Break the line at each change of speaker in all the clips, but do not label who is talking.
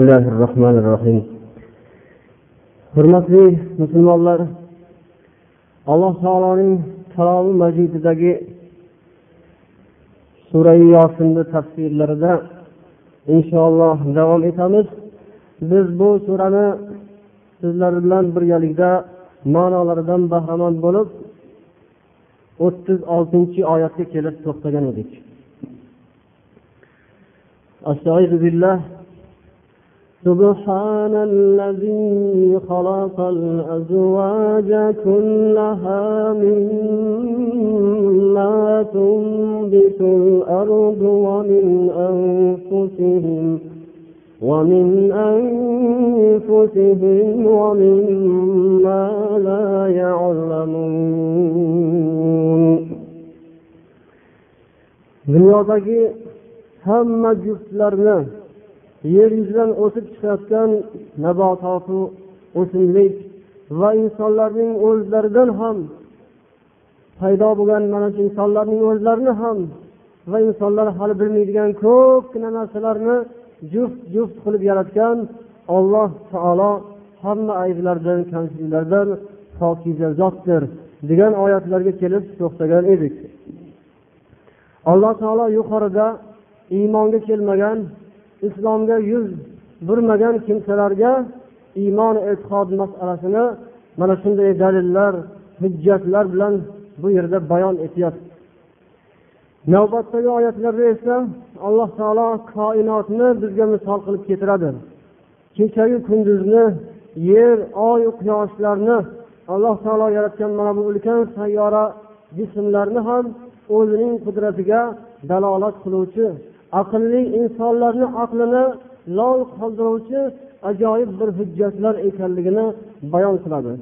bismillahi rohmanir rohim hurmatli musulmonlar alloh taoloning kalomi majididagi surai yosinni tafsirlarida inshaalloh davom etamiz. Biz bu surani sizlar bilan birgalikda ma'nolaridan bahramand bo'lib o'ttiz oltinchi oyatga kelib to'xtagan edik. سبحان الذي خلق الأزواج كلها مما تنبت الأرض ومن أنفسهم ومن أنفسهم ومما لا يعلمون. dunyodagi hamma juftlarni yer yuzidan o'sib chiqayotgan nabototu o'simlik va insonlarning o'zlaridan ham paydo bo'lgan mana shu insonlarning o'zlarini ham va insonlar hali bilmaydigan ko'pgina narsalarni juft juft qilib yaratgan alloh taolo hamma ayblardan kamchiliklardan pokiza zotdir degan oyatlarga kelib to'xtagan edik. Alloh taolo yuqorida iymonga kelmagan islomga yuz burmagan kimsalarga iymon e'tiqod masalasini mana shunday dalillar hujjatlar bilan bu yerda bayon etyapti. Navbatdagi oyatlarda esa alloh taolo koinotni bizga misol qilib keltiradi. Kechayu kunduzni yer oyu quyoshlarni alloh taolo yaratgan mana bu ulkan sayyora jismlarni ham o'zining qudratiga dalolat qiluvchi aqlli insonlarni aqlini lol qoldiruvchi ajoyib bir hujjatlar ekanligini bayon qiladi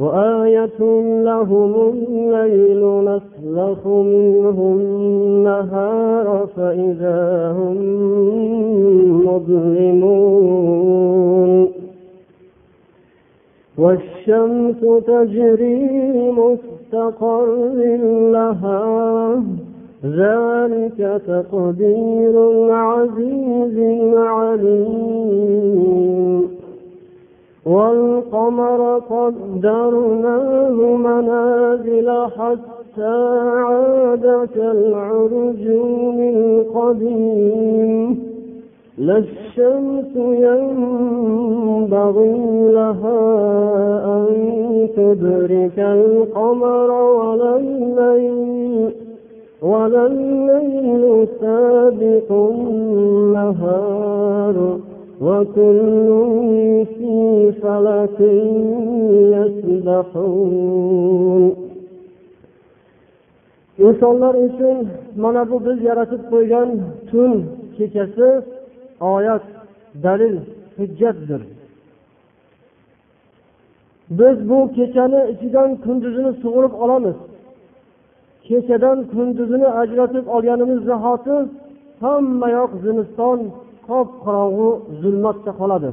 وآية لهم الليل نسلخ منه النهار فإذا هم مظلمون والشمس تجري مستقر لها. ذلك تقدير العزيز العليم. والقمر قدرناه منازل حتى عاد كالعرجون القديم. لا الشمس ينبغي لها أن تدرك القمر ولا الليل ولا الليل سابق النهار. وكل في فلك يسبحون. Insonlar uchun mana bu biz yaratib qo'ygan tun kechasi oyat dalil hujjatdir. Biz bu kechani ichidan kunduzini sug'urib olamiz. Kechadan kunduzini ajratib olganimiz zahoti hammayoq zimiston qop qorong'u zulmatda qoladi.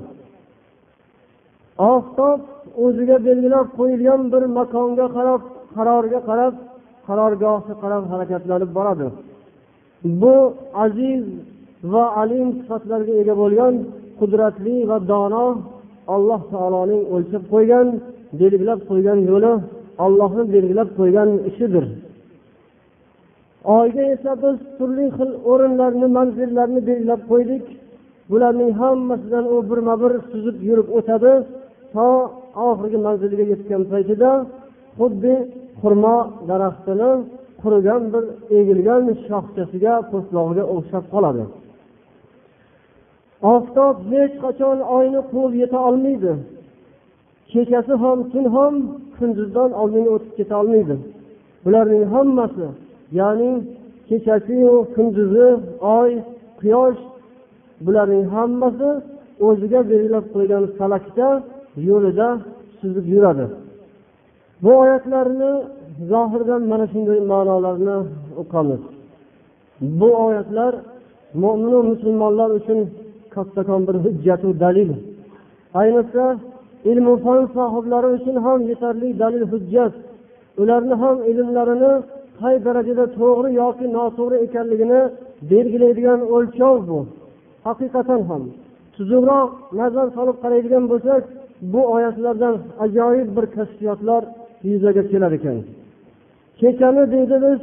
Oftob o'ziga belgilab qo'yilgan bir makonga qarab qarorga qarab qarorgohga qarab harakatlanib boradi. Bu aziz va alim sifatlarga ega bo'lgan qudratli va dono alloh taoloning o'lchab qo'ygan belgilab qo'ygan yo'li ollohni belgilab qo'ygan ishidir. Oyga esa biz turli xil o'rinlarni manzillarni belgilab qo'ydik. Bularning hammasidan u birma bir suzib yurib o'tadi to oxirgi manziliga yetgan paytida xuddi xurmo daraxtini qurigan bir egilgan shoxchasiga po'stlog'iga o'xshab qoladi. Oftob hech qachon oyni quvib yeta olmaydi. Kechasi ham tun ham kunduzdan oldinga o'tib keta olmaydi. Bularning hammasi ya'ni kechasiyu kunduzi oy quyosh bularning hammasi o'ziga belgilab qo'ygan falakda yo'lida suzib yuradi. Bu oyatlarni zohirdan mana shunday ma'nolarni o'qamiz. Bu oyatlar mo'minu musulmonlar uchun kattakon bir hujjatu dalil. Ayniqsa ilmu fan sohiblari uchun ham yetarli dalil hujjat. Ularni ham ilmlarini qay darajada to'g'ri yoki noto'g'ri ekanligini belgilaydigan o'lchov bu. Haqiqatan ham. Tuzukroq nazar solib qaraydigan bo'lsak bu oyatlardan ajoyib bir kashfiyotlar yuzaga kelar ekan. Kechani deydi biz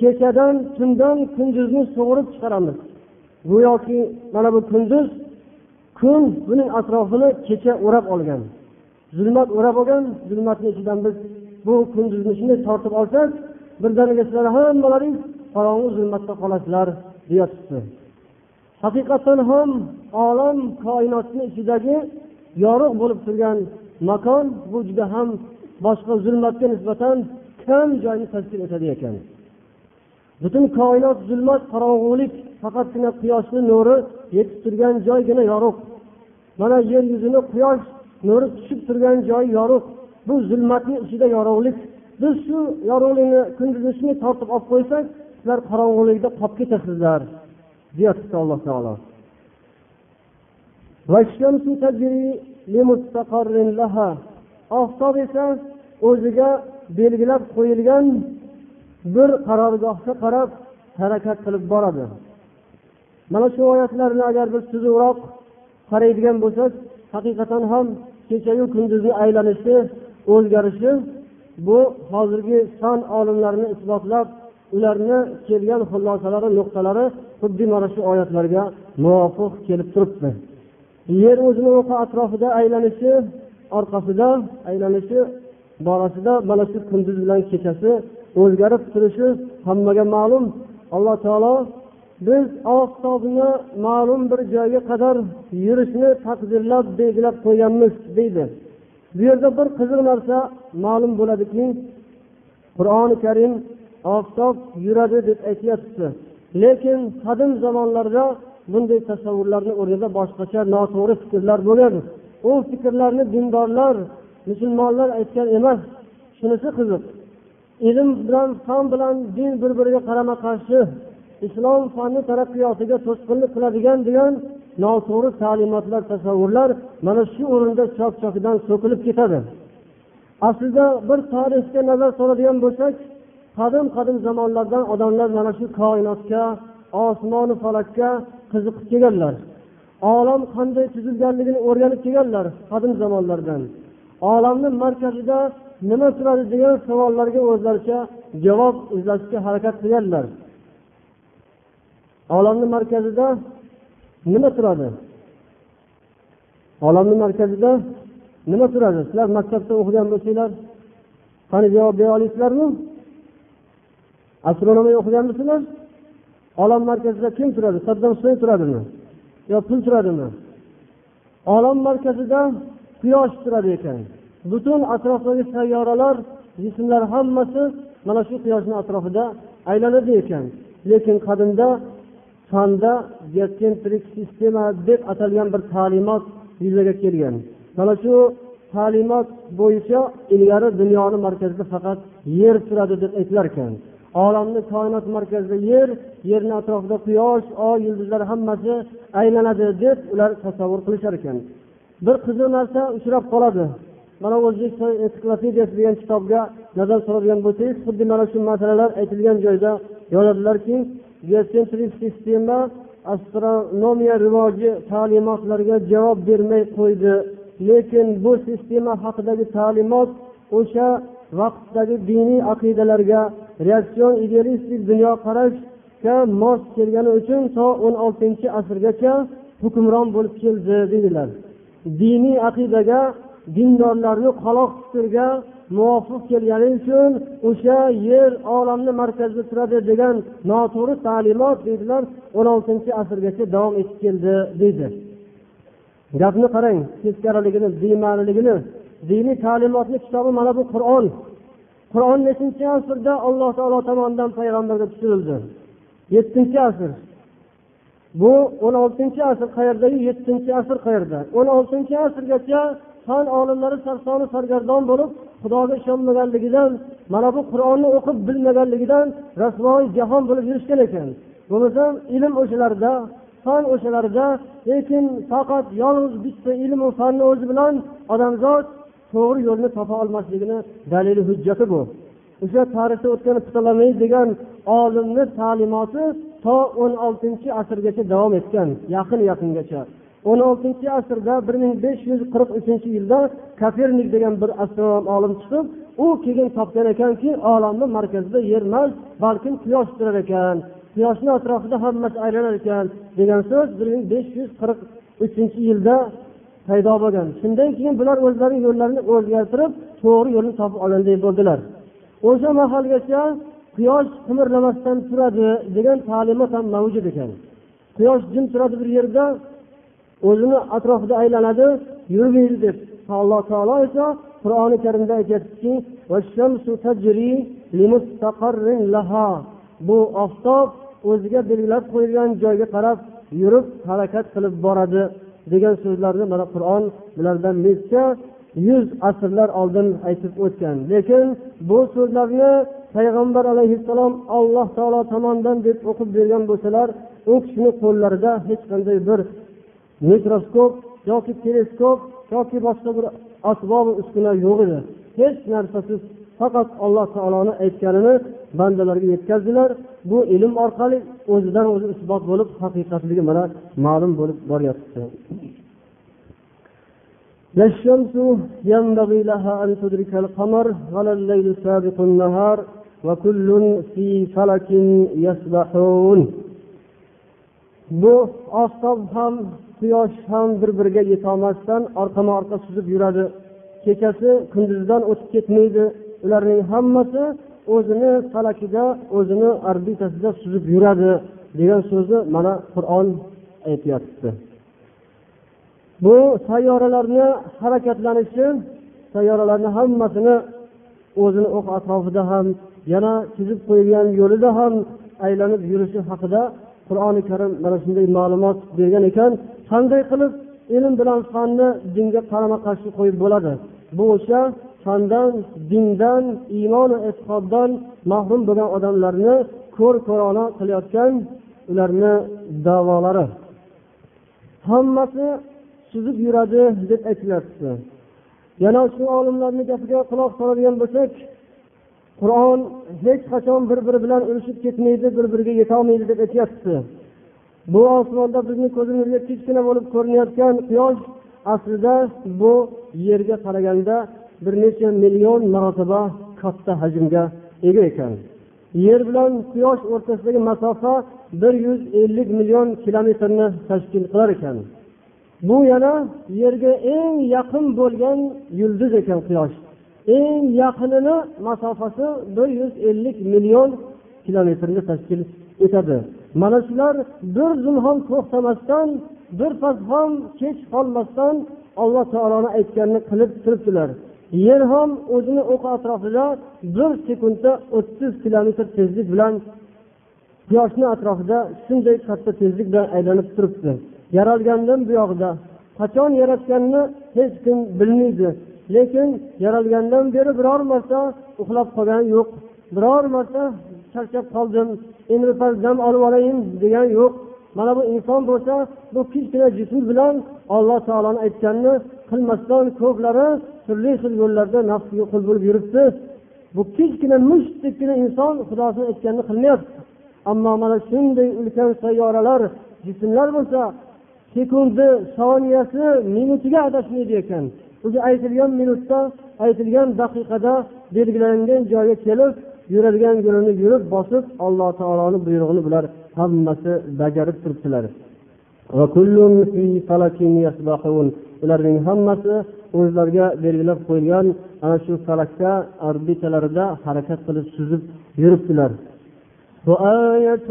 kechadan tundan kunduzni sug'urib chiqaramiz. Go'yoki mana bu kunduz kun buning atrofini kecha o'rab olgan. Zulmat o'rab olgan zulmatni ichidan biz bu kunduzni shunday tortib olsak birdaniga sizlar hammalaringiz qorong'u zulmatda qolasizlar deyotibdi haqiqatdan ham olam koinotni ichidagi yorug' bo'lib turgan makon bu juda ham boshqa zulmatga nisbatan kam joyni tashkil etadi ekan. Butun koinot zulmat qorong'ulik faqatgina quyoshni nuri yetib turgan joygina yorug' mana yer yuzini quyosh nuri tushib turgan joyi yorug' bu zulmatni ichida yorug'lik. Biz shu yorug'likni kunduzni shunday tortib olib qo'ysak sizlar qorong'ulikda qolib ketasizlar deyapti alloh taolo. Oftob esa o'ziga belgilab qo'yilgan bir qarorgohga qarab harakat qilib boradi. Mana shu oyatlarni agar biz tuzukroq qaraydigan bo'lsak haqiqatan ham kechayu kunduzni aylanishi o'zgarishi bu hozirgi fan olimlarini isbotlab ularni kelgan xulosalari nuqtalari xuddi mana shu oyatlarga muvofiq kelib turibdi. Yer o'zini o'qi atrofida aylanishi orqasida aylanishi borasida mana shu kunduz bilan kechasi o'zgarib turishi hammaga ma'lum. Alloh taolo biz oftobni ma'lum bir joyga qadar yurishni taqdirlab belgilab qo'yganmiz deydi. Bu yerda bir qiziq narsa ma'lum bo'ladiki qur'oni karim oftob yuradi deb aytyapti. Lekin qadim zamonlarda bunday tasavvurlarni o'rnida boshqacha noto'g'ri fikrlar bo'lgan u fikrlarni dindorlar musulmonlar aytgan emas shunisi qiziq. Ilm bilan fan bilan din bir biriga qarama qarshi islom fanni taraqqiyotiga to'sqinlik qiladigan degan noto'g'ri ta'limotlar tasavvurlar mana shu o'rinda chok chokidan so'kilib ketadi. Aslida bir tarixga nazar soladigan bo'lsak qadim qadim zamonlardan odamlar mana shu koinotga osmonu falakka qiziqib kelganlar. Olam qanday tuzilganligini o'rganib kelganlar qadim zamonlardan. Olamni markazida nima turadi degan savollarga o'zlaricha javob izlashga harakat qilganlar. Olamni markazida nima turadi? Olamni markazida nima turadi? Sizlar maktabda o'qigan bo'lsanglar qani javob bera olasizlarmi? Astronomiya o'qiganmisizlar olam markazida kim turadi? Saddam husayn turadimi? Yo pul turadimi? Olam markazida quyosh turadi ekan. Butun atrofdagi sayyoralar jismlar hammasi mana shu quyoshni atrofida aylanadi ekan. Lekin qadimda fanda geotsentrik sistema deb atalgan bir ta'limot yuzaga kelgan. Mana shu ta'limot bo'yicha ilgari dunyoni markazida faqat yer turadi deb aytilar ekan. Olamni koinot markazida yer yerni atrofida quyosh oy yulduzlar hammasi aylanadi deb ular tasavvur qilishar ekan. Bir qiziq narsa uchrab qoladi. Mana o'zbekiston ensiklopediyasi degan kitobga nazar soladigan bo'lsangiz xuddi mana shu masalalar aytilgan joyda yozadilarki geosentrik sistema astronomiya rivoji ta'limotlariga javob bermay qo'ydi. Lekin bu sistema haqidagi ta'limot o'sha vaqtdagi diniy aqidalarga reaksion idealistik dunyoqarashga mos kelgani uchun to o'n oltinchi asrgacha hukmron bo'lib keldi deydilar diniy aqidaga dindorlarni qaloq fikrga muvofiq kelgani uchun o'sha yer olamni markazida turadi degan noto'g'ri ta'limot deydilar o'n oltinchi asrgacha davom etib keldi deydi gapni qarang teskariligini bema'niligini diniy ta'limotni kitobi mana bu qur'on qur'on nechinchi asrda alloh taolo tomonidan payg'ambarga tushirildi. Yettinchi asr. Bu o'n oltinchi asr qayerdayu yettinchi asr qayerda? O'n oltinchi asrgacha fan olimlari sarsoni sargardon bo'lib xudoga ishonmaganligidan mana bu qur'onni o'qib bilmaganligidan rasvoy jahon bo'lib yurishgan ekan. Bo'lmasa ilm o'shalarda fan o'shalarda lekin faqat yolg'iz bitta ilmu fanni o'zi bilan odamzod to'g'ri yo'lni topa olmasligini dalili hujjati bu. O'sha tarixda o'tgan ptolomey degan olimni ta'limoti to o'n oltinchi asrgacha davom etgan yaqin yaqingacha. O'n oltinchi asrda bir ming besh yuz qirq uchinchi yilda kopernik degan bir astronom olim chiqib u keyin topgan ekanki olamni markazida yer emas balkim quyosh turar ekan quyoshni atrofida hammasi aylanar ekan degan so'z bir ming besh yuz qirq uchinchi yilda paydo bo'lgan. Shundan keyin bular o'zlari yo'llarini o'zgartirib to'g'ri yo'lni topib olganday bo'ldilar. O'sha mahalgacha quyosh qimirlamasdan turadi degan ta'limot ham mavjud ekan. Quyosh jim turadi bir yerda o'zini atrofida aylanadi yurmaydi deb alloh taolo esa qur'oni karimda aytyaptiki bu oftob o'ziga belgilab qo'yilgan joyga qarab yurib harakat qilib boradi. Degan so'zlarni mana qur'on bulardan necha yuz asrlar oldin aytib o'tgan. Lekin bu so'zlarni payg'ambar alayhissalom alloh taolo tomonidan deb o'qib bergan bo'lsalar u kishini qo'llarida hech qanday bir mikroskop yoki teleskop yoki boshqa bir asbob uskuna yo'q edi. Hech narsasiz faqat alloh taoloni aytganini bandalarga yetkazdilar bu ilm orqali o'zidan o'zi isbot bo'lib haqiqatligi mana ma'lum bo'lib boryapti لا الشمس ينبغي لها أن تدرك القمر ولا الليل سابق النهار وكل في فلك يسبحون bu oftob ham quyosh ham bir biriga yetolmasdan orqama orqa suzib yuradi kechasi kunduzdan o'tib ketmaydi Ularning hammasi o'zini falakida o'zini orbitasida suzib yuradi degan so'zni mana qur'on aytyapti. Bu sayyoralarni harakatlanishi sayyoralarni hammasini o'zini o'q atrofida ham yana chizib qo'yilgan yo'lida ham aylanib yurishi haqida qur'oni karim mana shunday ma'lumot bergan ekan. Qanday qilib ilm bilan fanni dinga qarama qarshi qo'yib bo'ladi? Bu o'sha fandan dindan iymonu e'tiqoddan mahrum bo'lgan odamlarni ko'r ko'rona qilayotgan ularni davolari. Hammasi suzib yuradi deb aytilyapti. Yana shu olimlarni gapiga quloq soladigan bo'lsak qur'on hech qachon bir biri bilan urushib ketmaydi bir biriga yetolmaydi deb aytyapti bu osmonda bizni ko'zimizga kichkina bo'lib ko'rinayotgan quyosh aslida bu yerga qaraganda bir necha million marotaba katta hajmga ega ekan. Yer bilan quyosh o'rtasidagi masofa bir yuz ellik million kilometrni tashkil qilar ekan. Bu yana yerga eng yaqin bo'lgan yulduz ekan quyosh. Eng yaqinini masofasi bir yuz ellik million kilometrni tashkil etadi. Mana shular bir zum ham to'xtamasdan bir pas ham kech qolmasdan alloh taoloni aytganini qilib turibdilar. Yer ham o'zini o'qi atrofida bir sekundda o'ttiz kilometr tezlik bilan quyoshni atrofida shunday katta tezlik bilan aylanib turibdi. Yaralgandan buyog'ida qachon yaratganini hech kim bilmaydi lekin yaralgandan beri biror marta uxlab qolgani yo'q. Biror marta charchab qoldim endi birpas dam olib olayin degan yo'q. Mana bu inson bo'lsa bu kichkina jism bilan alloh taoloni aytganini qilmasdan ko'plari turli xil yo'llarda nafsiga qul bo'lib yuribdi. Bu kichkina mushtdekkina inson xudosini aytganini qilmayapti. Ammo mana shunday ulkan sayyoralar jismlar bo'lsa sekundi soniyasi minutiga adashmaydi ekan. O'sha aytilgan minutda aytilgan daqiqada belgilangan joyga kelib yuradigan yo'lini yurib bosib alloh taoloni buyrug'ini bular hammasi bajarib turibdilar. ularning hammasi o'zlariga belgilab qo'yilgan ana shu falakda orbitalarida harakat qilib suzib yuribdilar وآية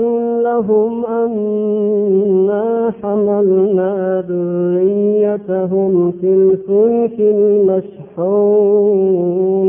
لهم أنا حملنا ذريتهم في الفلك المشحون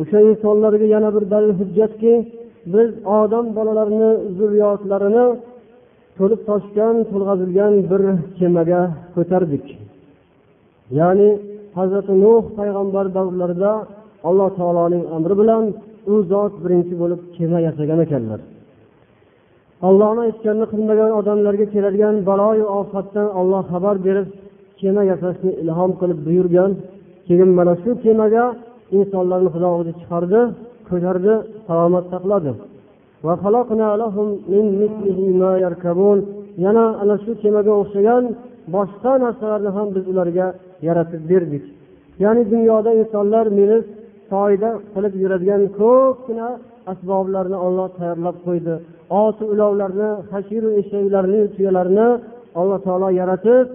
O'sha insonlarga yana bir dalil hujjatki biz odam bolalarini zurriyotlarini to'lib toshgan to'lg'azilgan bir kemaga ko'tardik. Ya'ni hazrati nuh payg'ambar davrlarida alloh taoloning amri bilan u zot birinchi bo'lib kema yasagan ekanlar. Ollohni aytganini qilmagan odamlarga keladigan baloyu ofatdan olloh xabar berib kema yasashni ilhom qilib buyurgan keyin mana shu kemaga insonlarni xudo o'zi chiqardi ko'tardi salomat saqladi. Yana ana shu kemaga o'xshagan boshqa narsalarni ham biz ularga yaratib berdik. Ya'ni dunyoda insonlar minib foyda qilib yuradigan ko'pgina asboblarni olloh tayyorlab qo'ydi. Oti ulovlarni hashiru eshaklarni tuyalarni alloh taolo yaratib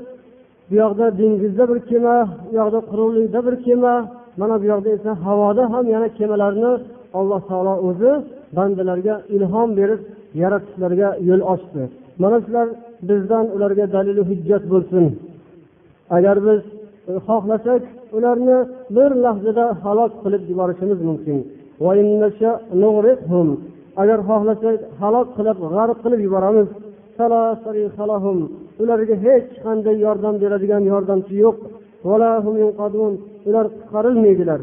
bu yoqda dengizda bir kema u yoqda quruqlikda bir kema mana bu yoqda esa havoda ham yana kemalarni alloh taolo o'zi bandalarga ilhom berib yaratishlariga yo'l ochdi. Mana shular bizdan ularga dalilu hujjat bo'lsin. Agar biz e, xohlasak ularni bir lahzada halok qilib yuborishimiz mumkin. Agar xohlasak halok qilib g'arq qilib yuboramiz. Ularga hech qanday yordam beradigan yordamchi yo'q. Ular qutqarilmaydilar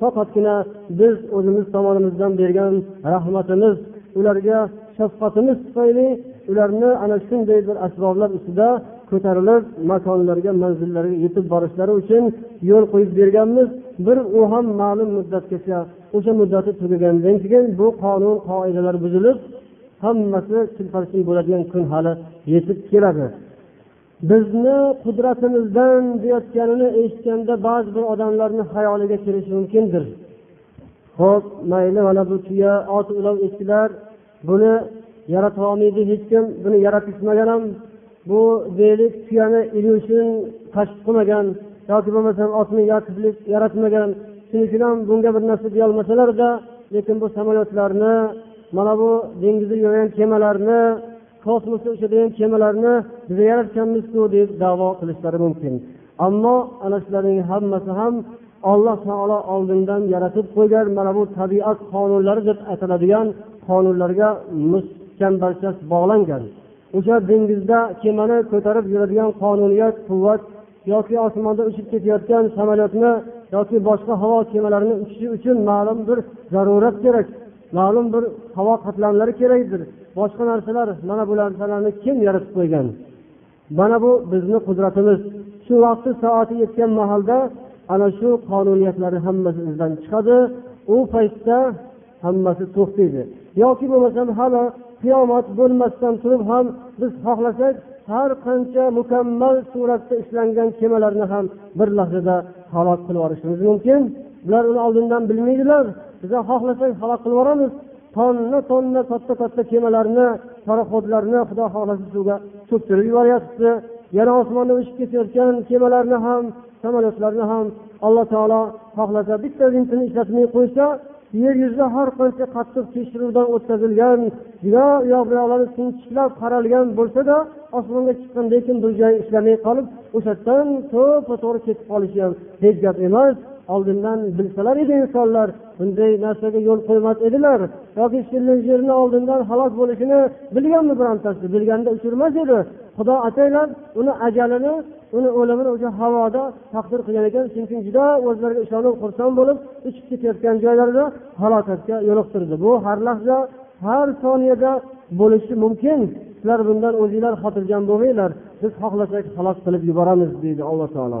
faqatgina biz o'zimiz tomonimizdan bergan rahmatimiz ularga shafqatimiz tufayli ularni ana shunday bir asboblar ustida ko'tarilib makonlarga manzillariga yetib borishlari uchun yo'l qo'yib berganmiz. Bir u ham ma'lum muddatgacha o'sha muddati tugagandan keyin bu qonun qoidalar buzilib hammasi chilparchin bo'ladigan kun hali yetib keladi. Bizni qudratimizdan deyotganini eshitganda ba'zi bir odamlarni xayoliga kelishi mumkindir. Ho'p mayli mana bu tuya ot ulov echkilar buni yaratolmaydi hech kim buni yaratishmagan ham bu deylik tuyani ilyushin kashf qilmagan yoki bo'lmasam otni yaratmagan shuning uchun ham bunga bir narsa deyolmasalarda lekin bu samolyotlarni mana bu dengizda yurgan kemalarni kosmosda uchadigan kemalarni biz yaratganmizku deb davo qilishlari mumkin. Ammo ana shularning hammasi ham alloh taolo oldindan yaratib qo'ygan mana bu tabiat qonunlari deb ataladigan qonunlarga chambarchas bog'langan. O'sha dengizda kemani ko'tarib yuradigan qonuniyat quvvat yoki osmonda uchib ketayotgan samolyotni yoki boshqa havo kemalarini uchishi uchun ma'lum bir zarurat kerak ma'lum bir havo qatlamlari kerakdir. Boshqa narsalar mana bu narsalarni kim yaratib qo'ygan? Mana bu bizni qudratimiz. Shu vaqti soati yetgan mahalda ana shu qonuniyatlarni hammasi izdan chiqadi. U paytda hammasi to'xtaydi. Yoki bo'lmasam hali qiyomat bo'lmasdan turib ham biz xohlasak har qancha mukammal suratda ishlangan kemalarni ham bir lahzada halok qilib yuborishimiz mumkin. Bular uni oldindan bilmaydilar. Biza xohlasak halok qilib yuboramiz tonna tonna katta katta kemalarni paroxodlarni xudo xohlasa suvga cho'ktirib yuboryapti. Yana osmonda uchib ketayotgan kemalarni ham samolyotlarni ham alloh taolo xohlasa bitta vintini ishlatmay qo'ysa yer yuzida har qancha qattiq tekshiruvdan o'tkazilgan juda u yoq bu yoqlari sinchiklab qaralgan bo'lsada osmonga chiqqan lekin bir joyi ishlamay qolib o'sha yerdan to'ppa to'g'ri ketib qolishi ham hech gap emas. Oldindan bilsalar edi insonlar bunday narsaga yo'l qo'ymas edilar. Yoki yerni oldindan halok bo'lishini bilganmi birontasi? Bilganda uchirmas edi. Xudo ataylab uni ajalini uni o'limini o'sha havoda taqdir qilgan ekan. Shuning uchun juda o'zlariga ishonib xursand bo'lib uchib ketayotgan joylarida halokatga yo'liqtirdi. Bu har lahza har soniyada bo'lishi mumkin. Sizlar bundan o'zinglar xotirjam bo'lmanglar biz xohlasak halok qilib yuboramiz deydi alloh taolo.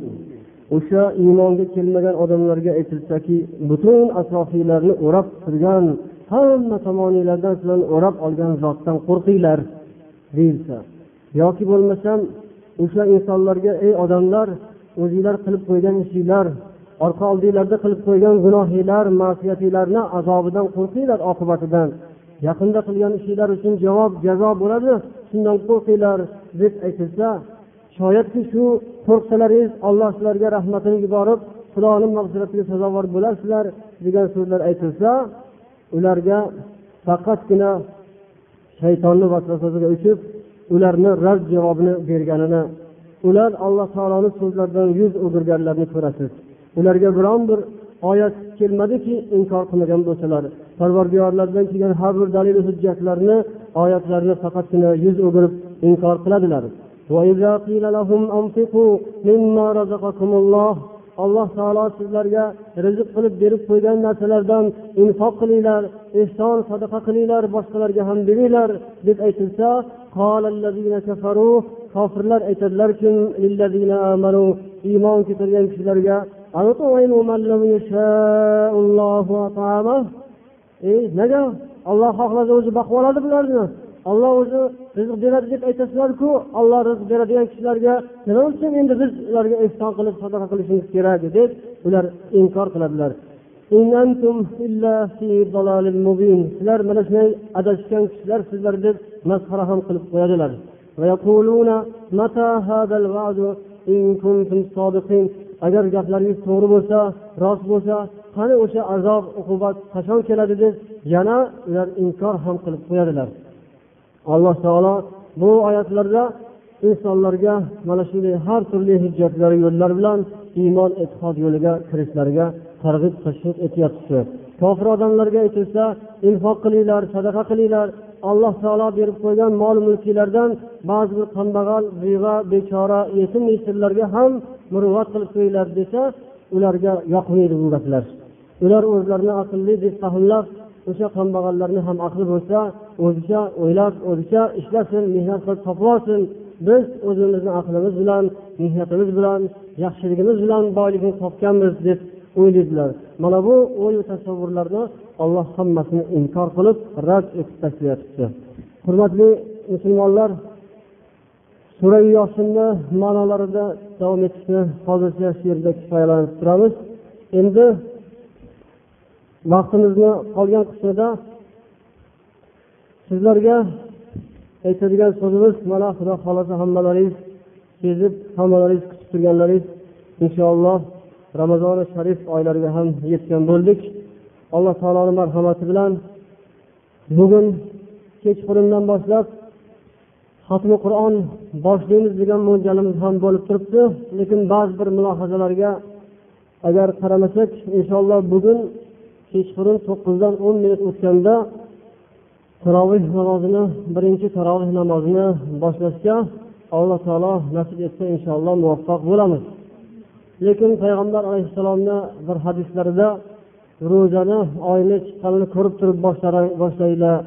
o'sha iymonga kelmagan odamlarga aytilsaki butun atrofinglarni o'rab turgan hamma tomoninglardan sizlarni o'rab olgan zotdan qo'rqinglar deyilsa. Yoki bo'lmasam o'sha insonlarga ey odamlar o'zinglar qilib qo'ygan ishinglar orqa oldinglarda qilib qo'ygan gunohinglar ma'siyatinglarni azobidan qo'rqinglar oqibatidan. Yaqinda qilgan ishinglar uchun javob jazo bo'ladi shundan qo'rqinglar deb aytilsa shoyatki shu qo'rqsalaringiz olloh sizlarga rahmatini yuborib xudoni mag'firatiga sazovor bo'lasizlar degan so'zlar aytilsa ularga faqatgina shaytonni vasvasasiga uchib ularni rad javobini berganini ular alloh taoloni so'zlaridan yuz o'girganlarini ko'rasiz. Ularga biron bir oyat kelmadiki inkor qilmagan bo'lsalar. Parvardigorlaridan kelgan har bir dalil hujjatlarni oyatlarni faqatgina yuz o'girib inkor qiladilar. Alloh taolo sizlarga rizq qilib berib qo'ygan narsalardan infoq qilinglar ehson sadaqa qilinglar boshqalarga ham beringlar deb aytilsa kofirlar aytadilarki iymon keltirgan kishilarga nega? Olloh xohlasa o'zi boqib oladi bularni. Olloh o'zi rizq beradi deb aytasizlarku olloh rizq beradigan kishilarga nima uchun endi biz ularga ehson qilib sadaqa qilishimiz kerak deb ular inkor qiladilar. Sizlar mana shunday adashgan kishilar sizlar deb masxara ham qilib qo'yadilar. Agar gaplaringiz to'g'ri bo'lsa rost bo'lsa qani o'sha azob uqubat qachon keladi deb yana ular inkor ham qilib qo'yadilar. Alloh taolo bu oyatlarda insonlarga mana shunday har turli hujjatlar yo'llar bilan iymon e'tiqod yo'liga kirishlariga targ'ib tashviq etyapti. Kofir odamlarga aytilsa infoq qilinglar sadaqa qilinglar alloh taolo berib qo'ygan mol mulklardan ba'zi bir kambag'al beva bechora yetim yesirlarga ham muruvvat qilib qo'yinglar desa ularga yoqmaydi bu gaplar. Ular o'zlarini aqlli deb fahmlab o'sha kambag'allarni ham aqli bo'lsa o'zicha o'ylab o'zicha ishlasin mehnat qilib topib olsin biz o'zimizni aqlimiz bilan mehnatimiz bilan yaxshiligimiz bilan boylikni topganmiz deb o'ylaydilar. Mana bu o'yu tasavvurlarni olloh hammasini inkor qilib rad etib tashlayapti. Hurmatli musulmonlar sura yosinni ma'nolarida davom etishni hozircha shu yerda kifoyalanib turamiz. Endi vaqtimizni qolgan qismida sizlarga aytadigan so'zimiz mana xudo xohlasa hammalaringiz sezib hammalaringiz kutib turganlaringiz inshaalloh ramazoni sharif oylariga ham yetgan bo'ldik. Alloh taoloni marhamati bilan bugun kechqurundan boshlab xatmi qur'on boshlaymiz degan mo'ljalimiz ham bo'lib turibdi. Lekin ba'zi bir mulohazalarga agar qaramasak inshaalloh bugun kechqurun to'qqizdan o'n minut o'tganda taroveh namozini birinchi taroveh namozini boshlashga alloh taolo nasib etsa inshaalloh muvaffaq bo'lamiz. Lekin payg'ambar alayhissalomni bir hadislarida ro'zani oyni chiqqanini ko'rib turib boshlanglar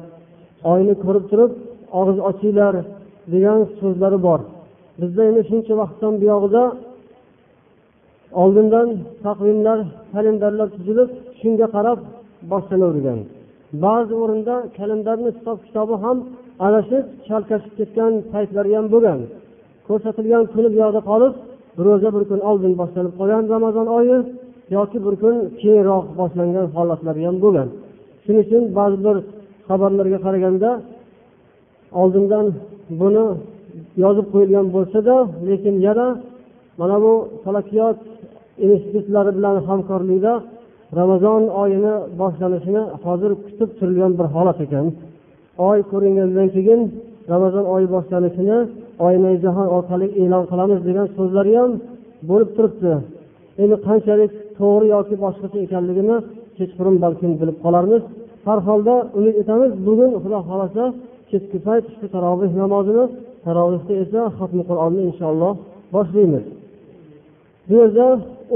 oyni ko'rib turib og'iz ochinglar degan so'zlari bor. Bizda endi shuncha vaqtdan buyog'ida oldindan taqvimlar kalendarlar tuzilib shunga qarab boshlanavergan ba'zi o'rinda kalendarni hisob kitobi ham adashib chalkashib ketgan paytlari ham bo'lgan. Ko'rsatilgan kuni bu yoqda qolib ro'za bir kun oldin boshlanib qolgan ramazon oyi yoki bir kun keyinroq boshlangan holatlari ham bo'lgan. Shuning uchun ba'zi bir xabarlarga qaraganda oldindan buni yozib qo'yilgan bo'lsada lekin yana mana bu falakiyot institutlari bilan hamkorlikda ramazon oyini boshlanishini hozir kutib turilgan bir holat ekan. Oy ko'ringandan keyin ramazon oyi boshlanishini oynai jahon orqali e'lon qilamiz degan so'zlari ham bo'lib turibdi. Endi qanchalik to'g'ri yoki boshqacha ekanligini kechqurun balkim bilib qolarmiz. Har holda umid etamiz bugun xudo xohlasa kechki payt shu taroveh namozini tarovehda esa xatmi qur'onni inshaalloh boshlaymiz. Bu yerda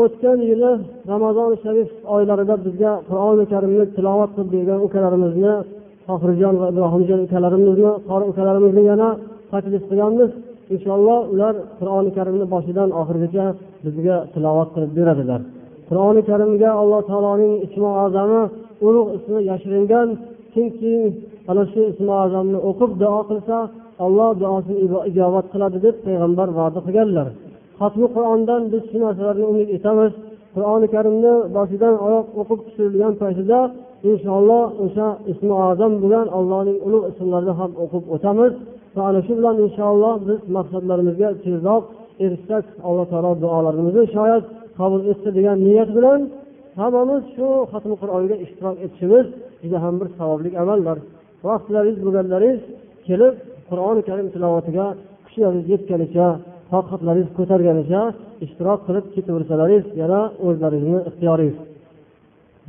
o'tgan yili ramazoni sharif oylarida bizga qur'oni karimni tilovat qilib bergan ukalarimizni tohirjon va ibrohimjon ukalarimizni qori ukalarimizni yana taklif qilganmiz. Inshaalloh ular qur'oni karimni boshidan oxirigacha bizga tilovat qilib beradilar. Qur'oni karimga alloh taoloning ismi azami ulug' ismi yashiringan kimki ana shu ismi azamni o'qib duo qilsa alloh duosini ijobat qiladi deb payg'ambar va'da qilganlar. Xatmi qur'ondan biz shu narsalarga umid etamiz. Qur'oni karimni boshidan oyoq o'qib tushirilgan paytida inshaalloh o'sha ismi azam bo'lgan allohning ulug' ismlarini ham o'qib o'tamiz. Va ana shu bilan inshaalloh biz maqsadlarimizga tezroq erishsak alloh taolo duolarimizni shoyat qabul etsa degan niyat bilan hammamiz shu xatmi qur'onga ishtirok etishimiz juda ham bir savobli amaldir vaqtlaringiz bo'lganlaringiz kelib qur'oni karim tilovatiga kuchlaringiz yetganicha toqatlaringiz ko'targanicha ishtirok qilib ketaversalaringiz yana o'zlaringizni ixtiyoringiz.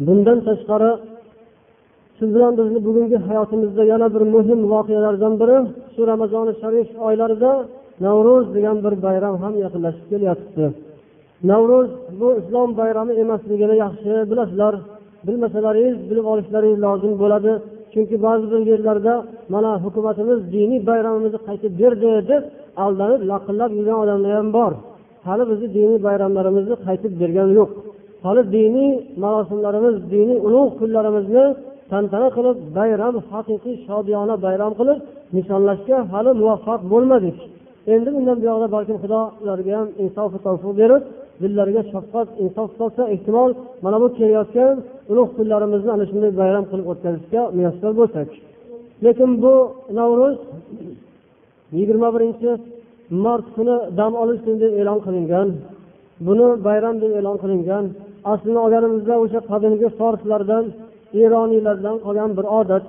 Bundan tashqari siz bilan bizni bugungi hayotimizda yana bir muhim voqealardan biri shu ramazoni sharif oylarida navro'z degan bir bayram ham yaqinlashib kelyapti. Navro'z bu islom bayrami emasligini yaxshi bilasizlar bilmasalaringiz bilib olishlaringiz lozim bo'ladi. Chunki ba'zi bir yerlarda mana hukumatimiz diniy bayramimizni qaytib berdi deb aldanib laqillab yurgan odamlar ham bor. Hali bizni diniy bayramlarimizni qaytib bergani yo'q. Hali diniy marosimlarimiz diniy ulug' kunlarimizni tantana qilib bayram haqiqiy shodiyona bayram qilib nishonlashga hali muvaffaq bo'lmadik. Endi bundan buyog'ida balkim xudo ularga ham insofu tavfiq berib dillariga shafqat insof solsa ehtimol mana bu kelayotgan ulug' kunlarimizni ana shunday bayram qilib o'tkazishga muyassar bo'lsak. Lekin bu navro'z yigirma birinchi mart kuni dam olish kuni deb e'lon qilingan. Buni bayram deb e'lon qilingan. Aslini olganimizda o'sha qadimgi forslardan eroniylardan qolgan bir odat.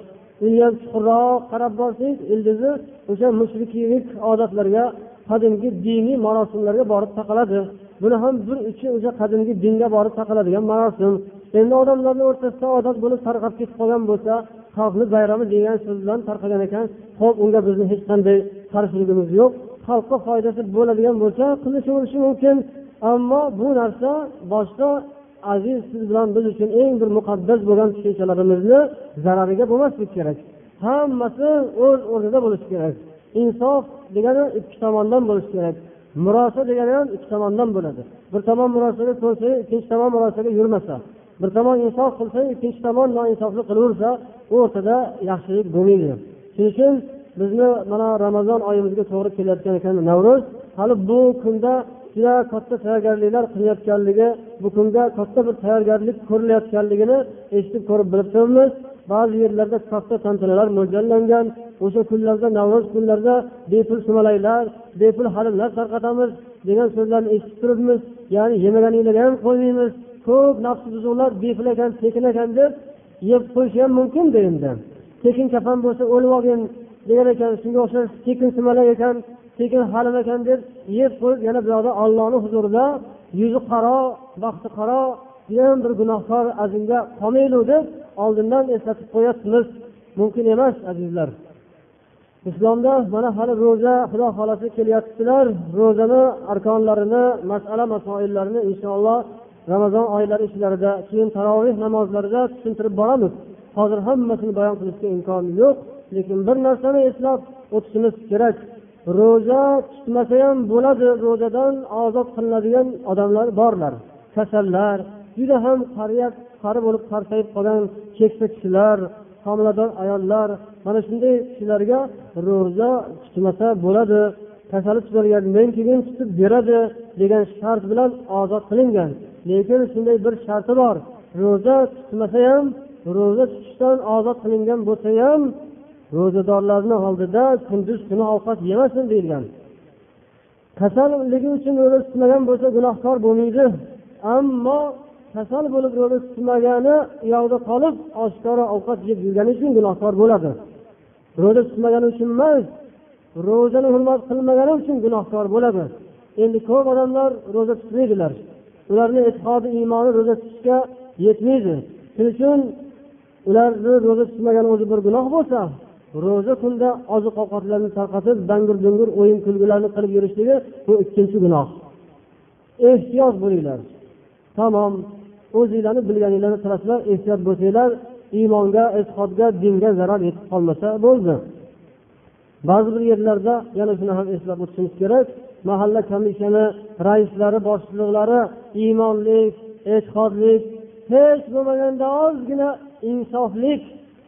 Uniham chuqurroq qarab borsangiz ildizi o'sha mushrikiylik odatlarga qadimgi diniy marosimlarga borib taqaladi. Buni ham bir uchi o'sha qadimgi dinga borib taqaladigan marosim. Endi odamlarni o'rtasida odat bo'lib tarqab ketib qolgan bo'lsa xalqni bayrami degan so'z bilan tarqagan ekan. Ho'p unga bizni hech qanday qarshiligimiz yo'q. Xalqqa foydasi bo'ladigan bo'lsa qilishaverishi mumkin. Ammo bu narsa boshqa aziz siz bilan biz uchun eng bir muqaddas bo'lgan tushunchalarimizni zarariga bo'lmasligi kerak. Hammasi o'z o'rnida bo'lishi kerak. Insof degani ikki tomondan bo'lishi kerak. Murosa degani ham ikki tomondan bo'ladi. Bir tomon murosaga ko'nsa ikkinchi tomon murosaga yurmasa. Bir tomon insof qilsa ikkinchi tomon noinsoflik qilaversa o'rtada yaxshilik bo'lmaydi. Shuning uchun bizni mana ramazon oyimizga to'g'ri kelayotgan ekan navro'z. Hali bu kunda juda katta tayyorgarliklar qilinayotganligi bu kunga katta bir tayyorgarlik ko'rilayotganligini eshitib ko'rib bilib turibmiz ba'zi yerlarda katta tantanalar mo'ljallangan. O'sha kunlarda navro'z kunlarida bepul sumalaklar bepul halimlar tarqatamiz degan so'zlarni eshitib turibmiz. Ya'ni yemaganinglarga ham qo'ymaymiz. Ko'p nafsi buzuqlar bepul ekan tekin ekan deb yeb qo'yishi ham mumkinda endi. Tekin kafan bo'lsa o'lib olgin degan ekan shunga o'xshash tekin sumalak ekan tekin halim ekan deb yeb qo'yib yana bu yoqda ollohni huzurida yuzi qaro baxti qaro judayam bir gunohkor azimga qolmaylik deb oldindan eslatib qo'yyapmiz mumkin emas azizlar. Islomda mana hali ro'za xudo xohlasa kelyaptilar ro'zani arkonlarini masala masoillarini inshaalloh ramazon oylari ichlarida keyin taroveh namozlarida tushuntirib boramiz. Hozir hammasini bayon qilishga imkon yo'q lekin bir narsani eslab o'tishimiz kerak. Ro'za tutmasa ham bo'ladi ro'zadan ozod qilinadigan odamlar borlar. Kasallar juda ham qariya qari bo'lib qarsayib qolgan keksa kishilar homilador ayollar mana shunday kishilarga ro'za tutmasa bo'ladi. Kasali tuzalgandan keyin tutib beradi degan shart bilan ozod qilingan. Lekin shunday bir sharti bor. Ro'za tutmasa ham ro'za tutishdan ozod qilingan bo'lsa ham ro'zadorlarni oldida kunduz kuni ovqat yemasin deyilgan. Kasalligi uchun ro'za tutmagan bo'lsa gunohkor bo'lmaydi. Ammo kasal bo'lib ro'za tutmagani uyoqda qolib oshkora ovqat yeb yurgani uchun gunohkor bo'ladi. Ro'za tutmagani uchun emas ro'zani hurmat qilmagani uchun gunohkor bo'ladi. Endi ko'p odamlar ro'za tutmaydilar. Ularni e'tiqodi iymoni ro'za tutishga yetmaydi. Shuning uchun ularni ro'za tutmagani o'zi bir gunoh bo'lsa ro'za kunda oziq ovqatlarni tarqatib dangur dungur o'yin kulgularni qilib yurishligi bu ikkinchi gunoh. Ehtiyot bo'linglar. Tamom o'zinglarni bilganinglarni qilasizlar ehtiyot bo'lsanglar iymonga e'tiqodga dinga zarar yetib qolmasa bo'ldi. Ba'zi bir yerlarda yana shuni ham eslab o'tishimiz kerak. Mahalla komissiyani raislari boshliqlari iymonlik e'tiqodlik hech bo'lmaganda ozgina insoflik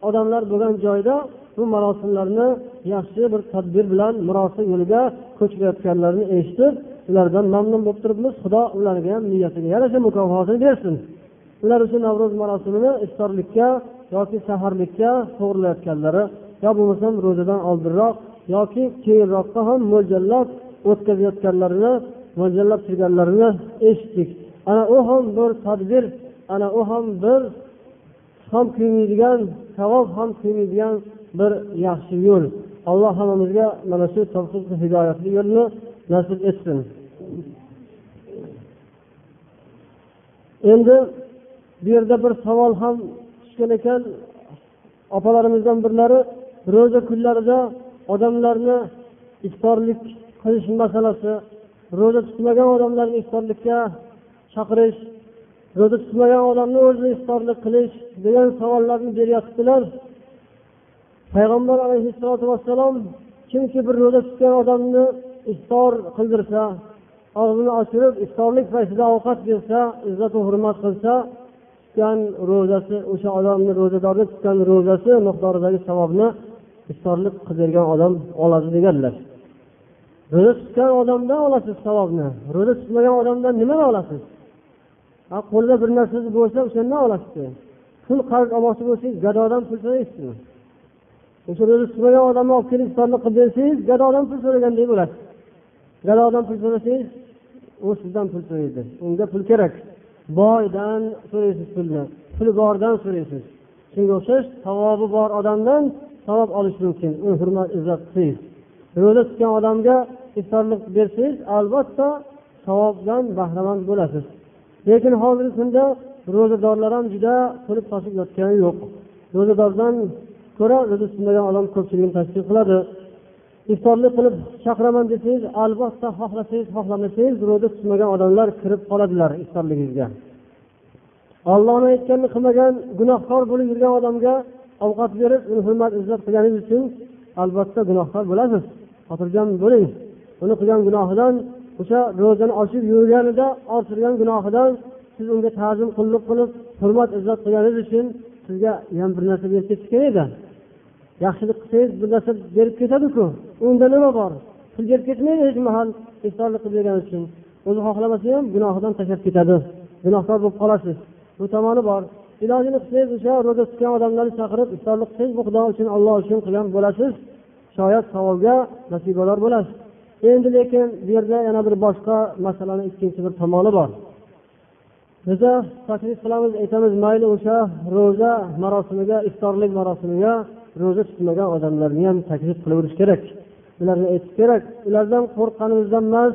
odamlar bo'lgan joyda bu marosimlarni yaxshi bir tadbir bilan murosa yo'liga ko'chirayotganlarini eshitib ulardan mamnun bo'lib turibmiz. Xudo ularga ham niyatiga yarasha mukofotini bersin. Ular shu navro'z marosimini iftorlikka yoki saharlikka to'g'irlayotganlari yo bo'lmasam ro'zadan oldinroq yoki keyinroqqa ham mo'ljallab o'tkazayotganlarini mo'ljallab turganlarini eshitdik. Ana u ham bir tadbir ana u ham bir ham kuymaydigan savob ham kuymaydigan bir yaxshi yo'l. Alloh hammamizga mana shu tavfiq hidoyatli yo'lni nasib etsin. Endi bu yerda bir savol ham tushgan ekan. Opalarimizdan birlari ro'za kunlarida odamlarni iftorlik qilish masalasi. Ro'za tutmagan odamlarni iftorlikka chaqirish ro'za tutmagan odamni o'zini iftorlik qilish degan savollarni beryotibdilar. Payg'ambar alayhissalotu vassalom kimki bir ro'za tutgan odamni iftor qildirsa og'zini ochirib iftorlik paytida ovqat bersa izzatu hurmat qilsa tutgan ro'zasi o'sha odamni ro'zadorni tutgan ro'zasi miqdoridagi savobni iftorlik qildirgan odam oladi deganlar. Ro'za tutgan odamdan olasiz savobni. Ro'za tutmagan odamdan nimani olasiz? Qo'lida bir narsangiz bo'lsa o'shandan olasiz pul qarz olmoqchi bo'lsangiz gadodan pul so'raysizmi? O'sha ro'za tutmagan odamni olib kelib iftorni qilib bersangiz gadodan pul so'ragandek bo'lasiz. Gadodan pul so'rasangiz u sizdan pul so'raydi. Unga pul kerak. Boydan so'raysiz pulni puli bordan so'raysiz. Shunga o'xshash savobi bor odamdan savob olish mumkin. Uni hurmat izzat qilsangiz. Ro'za tutgan odamga iftorlik bersangiz albatta savobdan bahramand bo'lasiz. Lekin hozirgi kunda ro'zadorlar ham juda to'lib toshib yotgani yo'q. Ro'zadordan ko'ra ro'za tutmagan odam ko'pchiligini tashkil qiladi. Iftorlik qilib chaqiraman desangiz albatta xohlasangiz xohlamasangiz ro'za tutmagan odamlar kirib qoladilar iftorligingizga. Ollohni aytganini qilmagan gunohkor bo'lib yurgan odamga ovqat berib uni hurmat izzat qilganingiz uchun albatta gunohkor bo'lasiz. Xotirjam bo'ling. Uni qilgan gunohidan o'sha ro'zani ochib yurganida orttirgan gunohidan siz unga ta'zim qulluq qilib hurmat izzat qilganingiz uchun sizga ham bir narsa berib ketishgan edi. Yaxshilik qilsangiz bir narsa berib ketadiku. Unda nima bor? Pul berib ketmaydi hech mahal. Iftorlik qilib bergani uchun. O'zi xohlamasa ham gunohidan tashlab ketadi. Gunohkor bo'lib qolasiz. Bu tomoni bor. Ilojini qilsangiz o'sha ro'za tutgan odamlarni chaqirib iftorlik qilsangiz bu xudo uchun olloh uchun qilgan bo'lasiz. Shoyat savobga nasibalar bo'lasiz. Endi lekin bu yerda yana bir boshqa masalani ikkinchi bir tomoni bor. Biza taklif qilamiz aytamiz mayli o'sha ro'za marosimiga iftorlik marosimiga ro'za tutmagan odamlarni ham taklif qilaverish kerak. Ularga aytish kerak ulardan qo'rqqanimizdan emas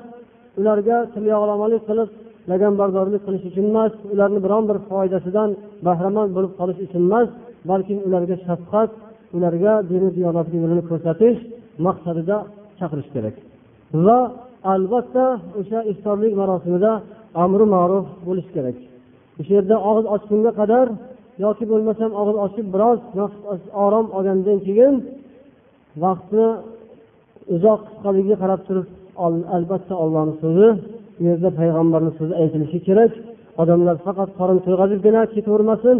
ularga tilyog'lamalik qilib laganbardorlik qilish uchun emas ularni biron bir foydasidan bahramand bo'lib qolish uchun emas balki ularga shafqat ularga dini diyonatli yo'lini ko'rsatish maqsadida chaqirish kerak. Va albatta o'sha iftorlik marosimida amri ma'ruf bo'lishi kerak. O'sha yerda og'iz ochgunga qadar yoki bo'lmasam og'iz ochib biroz orom olgandan keyin vaqtni uzoq qisqaligiga qarab turib albatta ollohni so'zi u yerda payg'ambarni so'zi aytilishi kerak. Odamlar faqat qorin to'yg'azibgina ketavermasin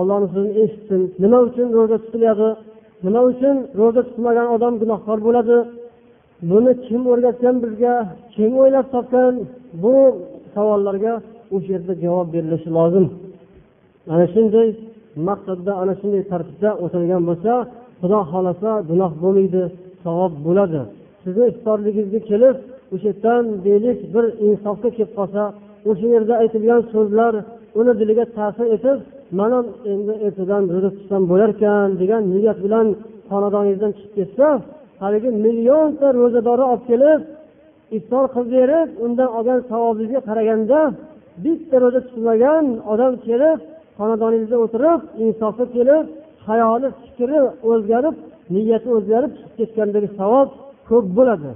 ollohni so'zini eshitsin. Nima uchun ro'za tutiladi? Nima uchun ro'za tutmagan odam gunohkor bo'ladi? Buni kim o'rgatgan bizga? Kim o'ylab topgan bu savollarga o'sha yerda javob berilishi lozim. Ana shunday maqsadda ana shunday tartibda o'tilgan bo'lsa xudo xohlasa gunoh bo'lmaydi savob bo'ladi. Sizni iftorligingizga kelib o'sha yerdan deylik bir insofga kelib qolsa o'sha yerda aytilgan so'zlar uni diliga ta'sir etib mana endi ertadan ro'za tutsam bo'larkan degan niyat bilan xonadoningizdan chiqib ketsa haligi millionta ro'zadorni olib kelib iftor qilib berib undan olgan savobingizga qaraganda bitta ro'za tutmagan odam kelib xonadoningizda o'tirib insofga kelib hayoli fikri o'zgarib niyati o'zgarib chiqib ketgandagi savob ko'p bo'ladi.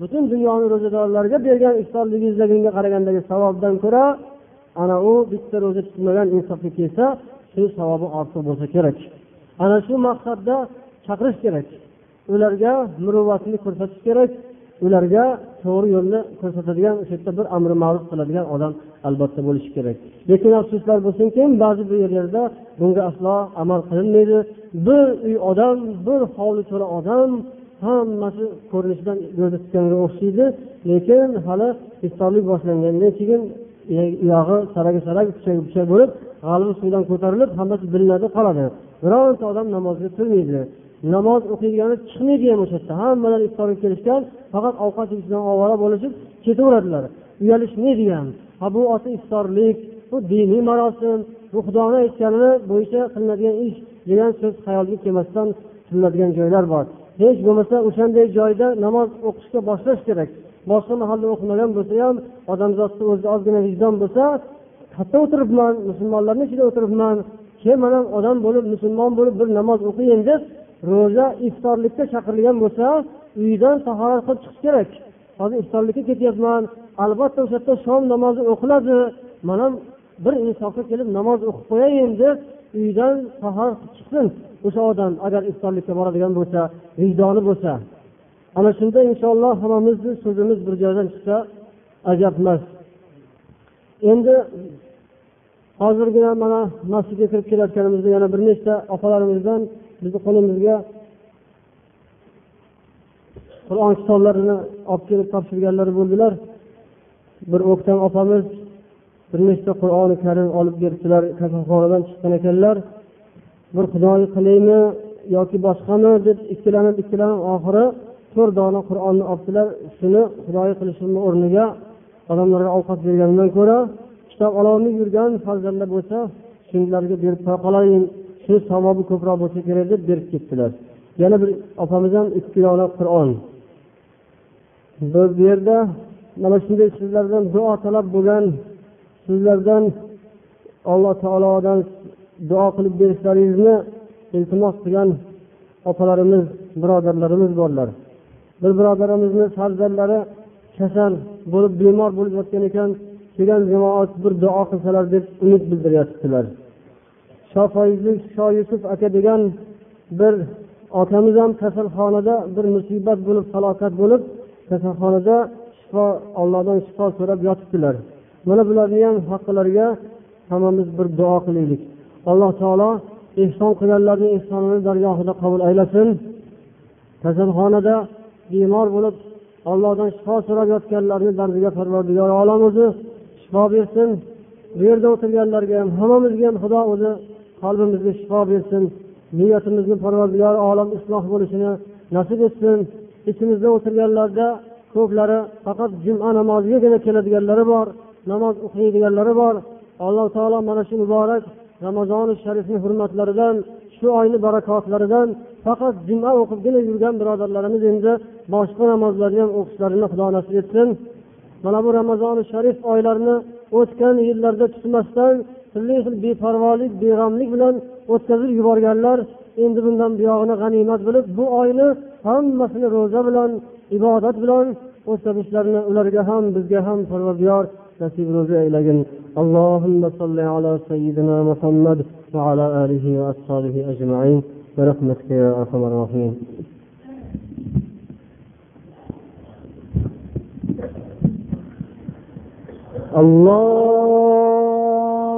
Butun dunyoni ro'zadorlarga bergan iftorligingizdagisiga qaragandagi savobdan ko'ra ana u bitta ro'za tutmagan insofga kelsa shu savobi ortiq bo'lsa kerak. Ana shu maqsadda chaqirish kerak. Ularga muruvvatni ko'rsatish kerak. Ularga to'g'ri yo'lni ko'rsatadigan o'sha yerda bir amri ma'ruf qiladigan odam albatta bo'lishi kerak. Lekin afsuslar bo'lsinki ba'zi bir yerlarda bunga aslo amal qilinmaydi. Bir uy odam bir hovli to'la odam hammasi ko'rinishidan ko'zda tutganga o'xshaydi. Lekin hali iftorlik boshlangandan keyin uyog'i saragi sarag puchagi puchak bo'lib g'alvi suvdan ko'tarilib hammasi bilinadi qoladi. Bironta odam namozga turmaydi. Namoz o'qiydigani chiqmaydi ham o'sha yerda hammalari iftorga kelishgan faqat ovqat yeyishdan ovora bo'lishib ketaveradilar. Uyalishmaydi ham ha bu oti iftorlik bu diniy marosim bu xudoni aytganini bo'yicha qilinadigan ish degan so'z xayolga kelmasdan qilinadigan joylar bor. Hech bo'lmasa o'shanday joyda namoz o'qishga boshlash kerak. Boshqa mahalda o'qimagan bo'lsa ham odamzodni o'zida ozgina vijdon bo'lsa qayerda o'tiribman musulmonlarni ichida o'tiribman. Keyin mana odam bo'lib musulmon bo'lib bir namoz o'qiyin deb ro'za iftorlikka chaqirilgan bo'lsa uydan tahorat qilib chiqish kerak. Hozir iftorlikka ketyapman. Albatta o'sha yerda shom namozi o'qiladi. Ham bir insofga kelib namoz o'qib qo'yayin deb uydan tahorat qilib chiqsin o'sha odam. Agar iftorlikka boradigan bo'lsa vijdoni bo'lsa. Ana shunda inshaalloh hammamizni so'zimiz bir joydan chiqsa ajab emas. Endi hozirgina mana masjidga kirib kelayotganimizda yana bir nechta opalarimizdan bizni qo'limizga qur'on kitoblarini olib kelib topshirganlari bo'ldilar. Bir o'ktam opamiz bir nechta qur'oni karim olib beribdilar kasalxonadan chiqqan ekanlar. Bir xudoyi qilaymi yoki boshqami deb ikkilanib ikkilanib oxiri to'rt dona qur'onni olibdilar. Shuni xudoyi qilishimni o'rniga odamlarga ovqat bergandan ko'ra kitob ololmay yurgan farzandlar bo'lsa shularga berib qo'ya qolayin. Shuni savobi ko'proq bo'lsa kerak deb berib ketdilar. Yana bir opamiz ham ikki dona qur'on. Bu yerda mana shunday sizlardan duo talab bo'lgan sizlardan alloh taolodan duo qilib berishlaringizni iltimos qilgan opalarimiz birodarlarimiz borlar. Bir birodarimizni farzandlari kasal bo'lib bemor bo'lib yotgan ekan kelgan jamoat bir duo qilsalar deb umid bildiryaptilar shofoizlik sho aka degan bir otamiz ham kasalxonada bir musibat bo'lib falokat bo'lib kasalxonada shifo ollohdan shifo so'rab yotibdilar. Mana bularni ham haqqilariga hammamiz bir duo qilaylik. Alloh taolo ehson qilganlarni ehsonini dargohida qabul aylasin. Kasalxonada bemor bo'lib allohdan shifo so'rab yotganlarni dardiga parvardigor olam o'zi shifo bersin. Bu yerda o'tirganlarga ham hammamizga ham xudo o'zi qalbimizga shifo bersin niyatimizni parvardigor olam isloh bo'lishini nasib etsin. Ichimizda o'tirganlarda ko'plari faqat juma namozigagina keladiganlari bor namoz o'qiydiganlari bor. Alloh taolo mana shu muborak ramazoni sharifni hurmatlaridan shu oyni barakotlaridan faqat juma o'qibgina yurgan birodarlarimiz endi boshqa namozlarni ham o'qishlarini xudo nasib etsin. Mana bu ramazoni sharif oylarini o'tgan yillarda tutmasdan turli xil beparvolik beg'amlik bilan o'tkazib yuborganlar endi bundan buyog'ini g'animat bilib bu oyni hammasini ro'za bilan ibodat bilan o'tkazishlarini ularga ham bizga ham parvardigor nasib ro'zi aylagin اللهم صل على سيدنا محمد وعلى آله وأصحابه أجمعين برحمتك يا أرحم الراحمين الله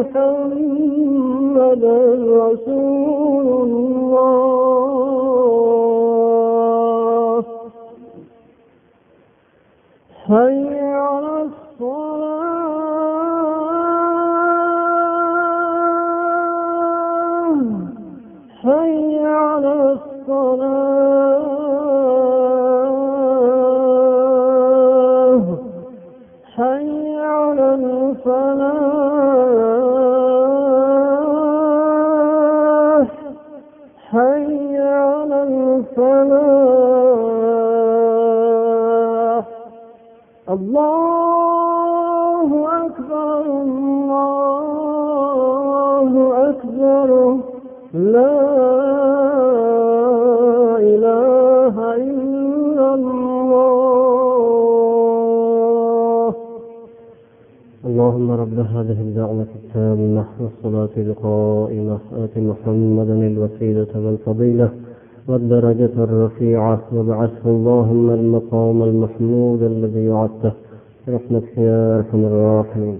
محمد رسول وابعثه اللهم المقام المحمود الذي وعدته برحمتك يا أرحم الراحمين.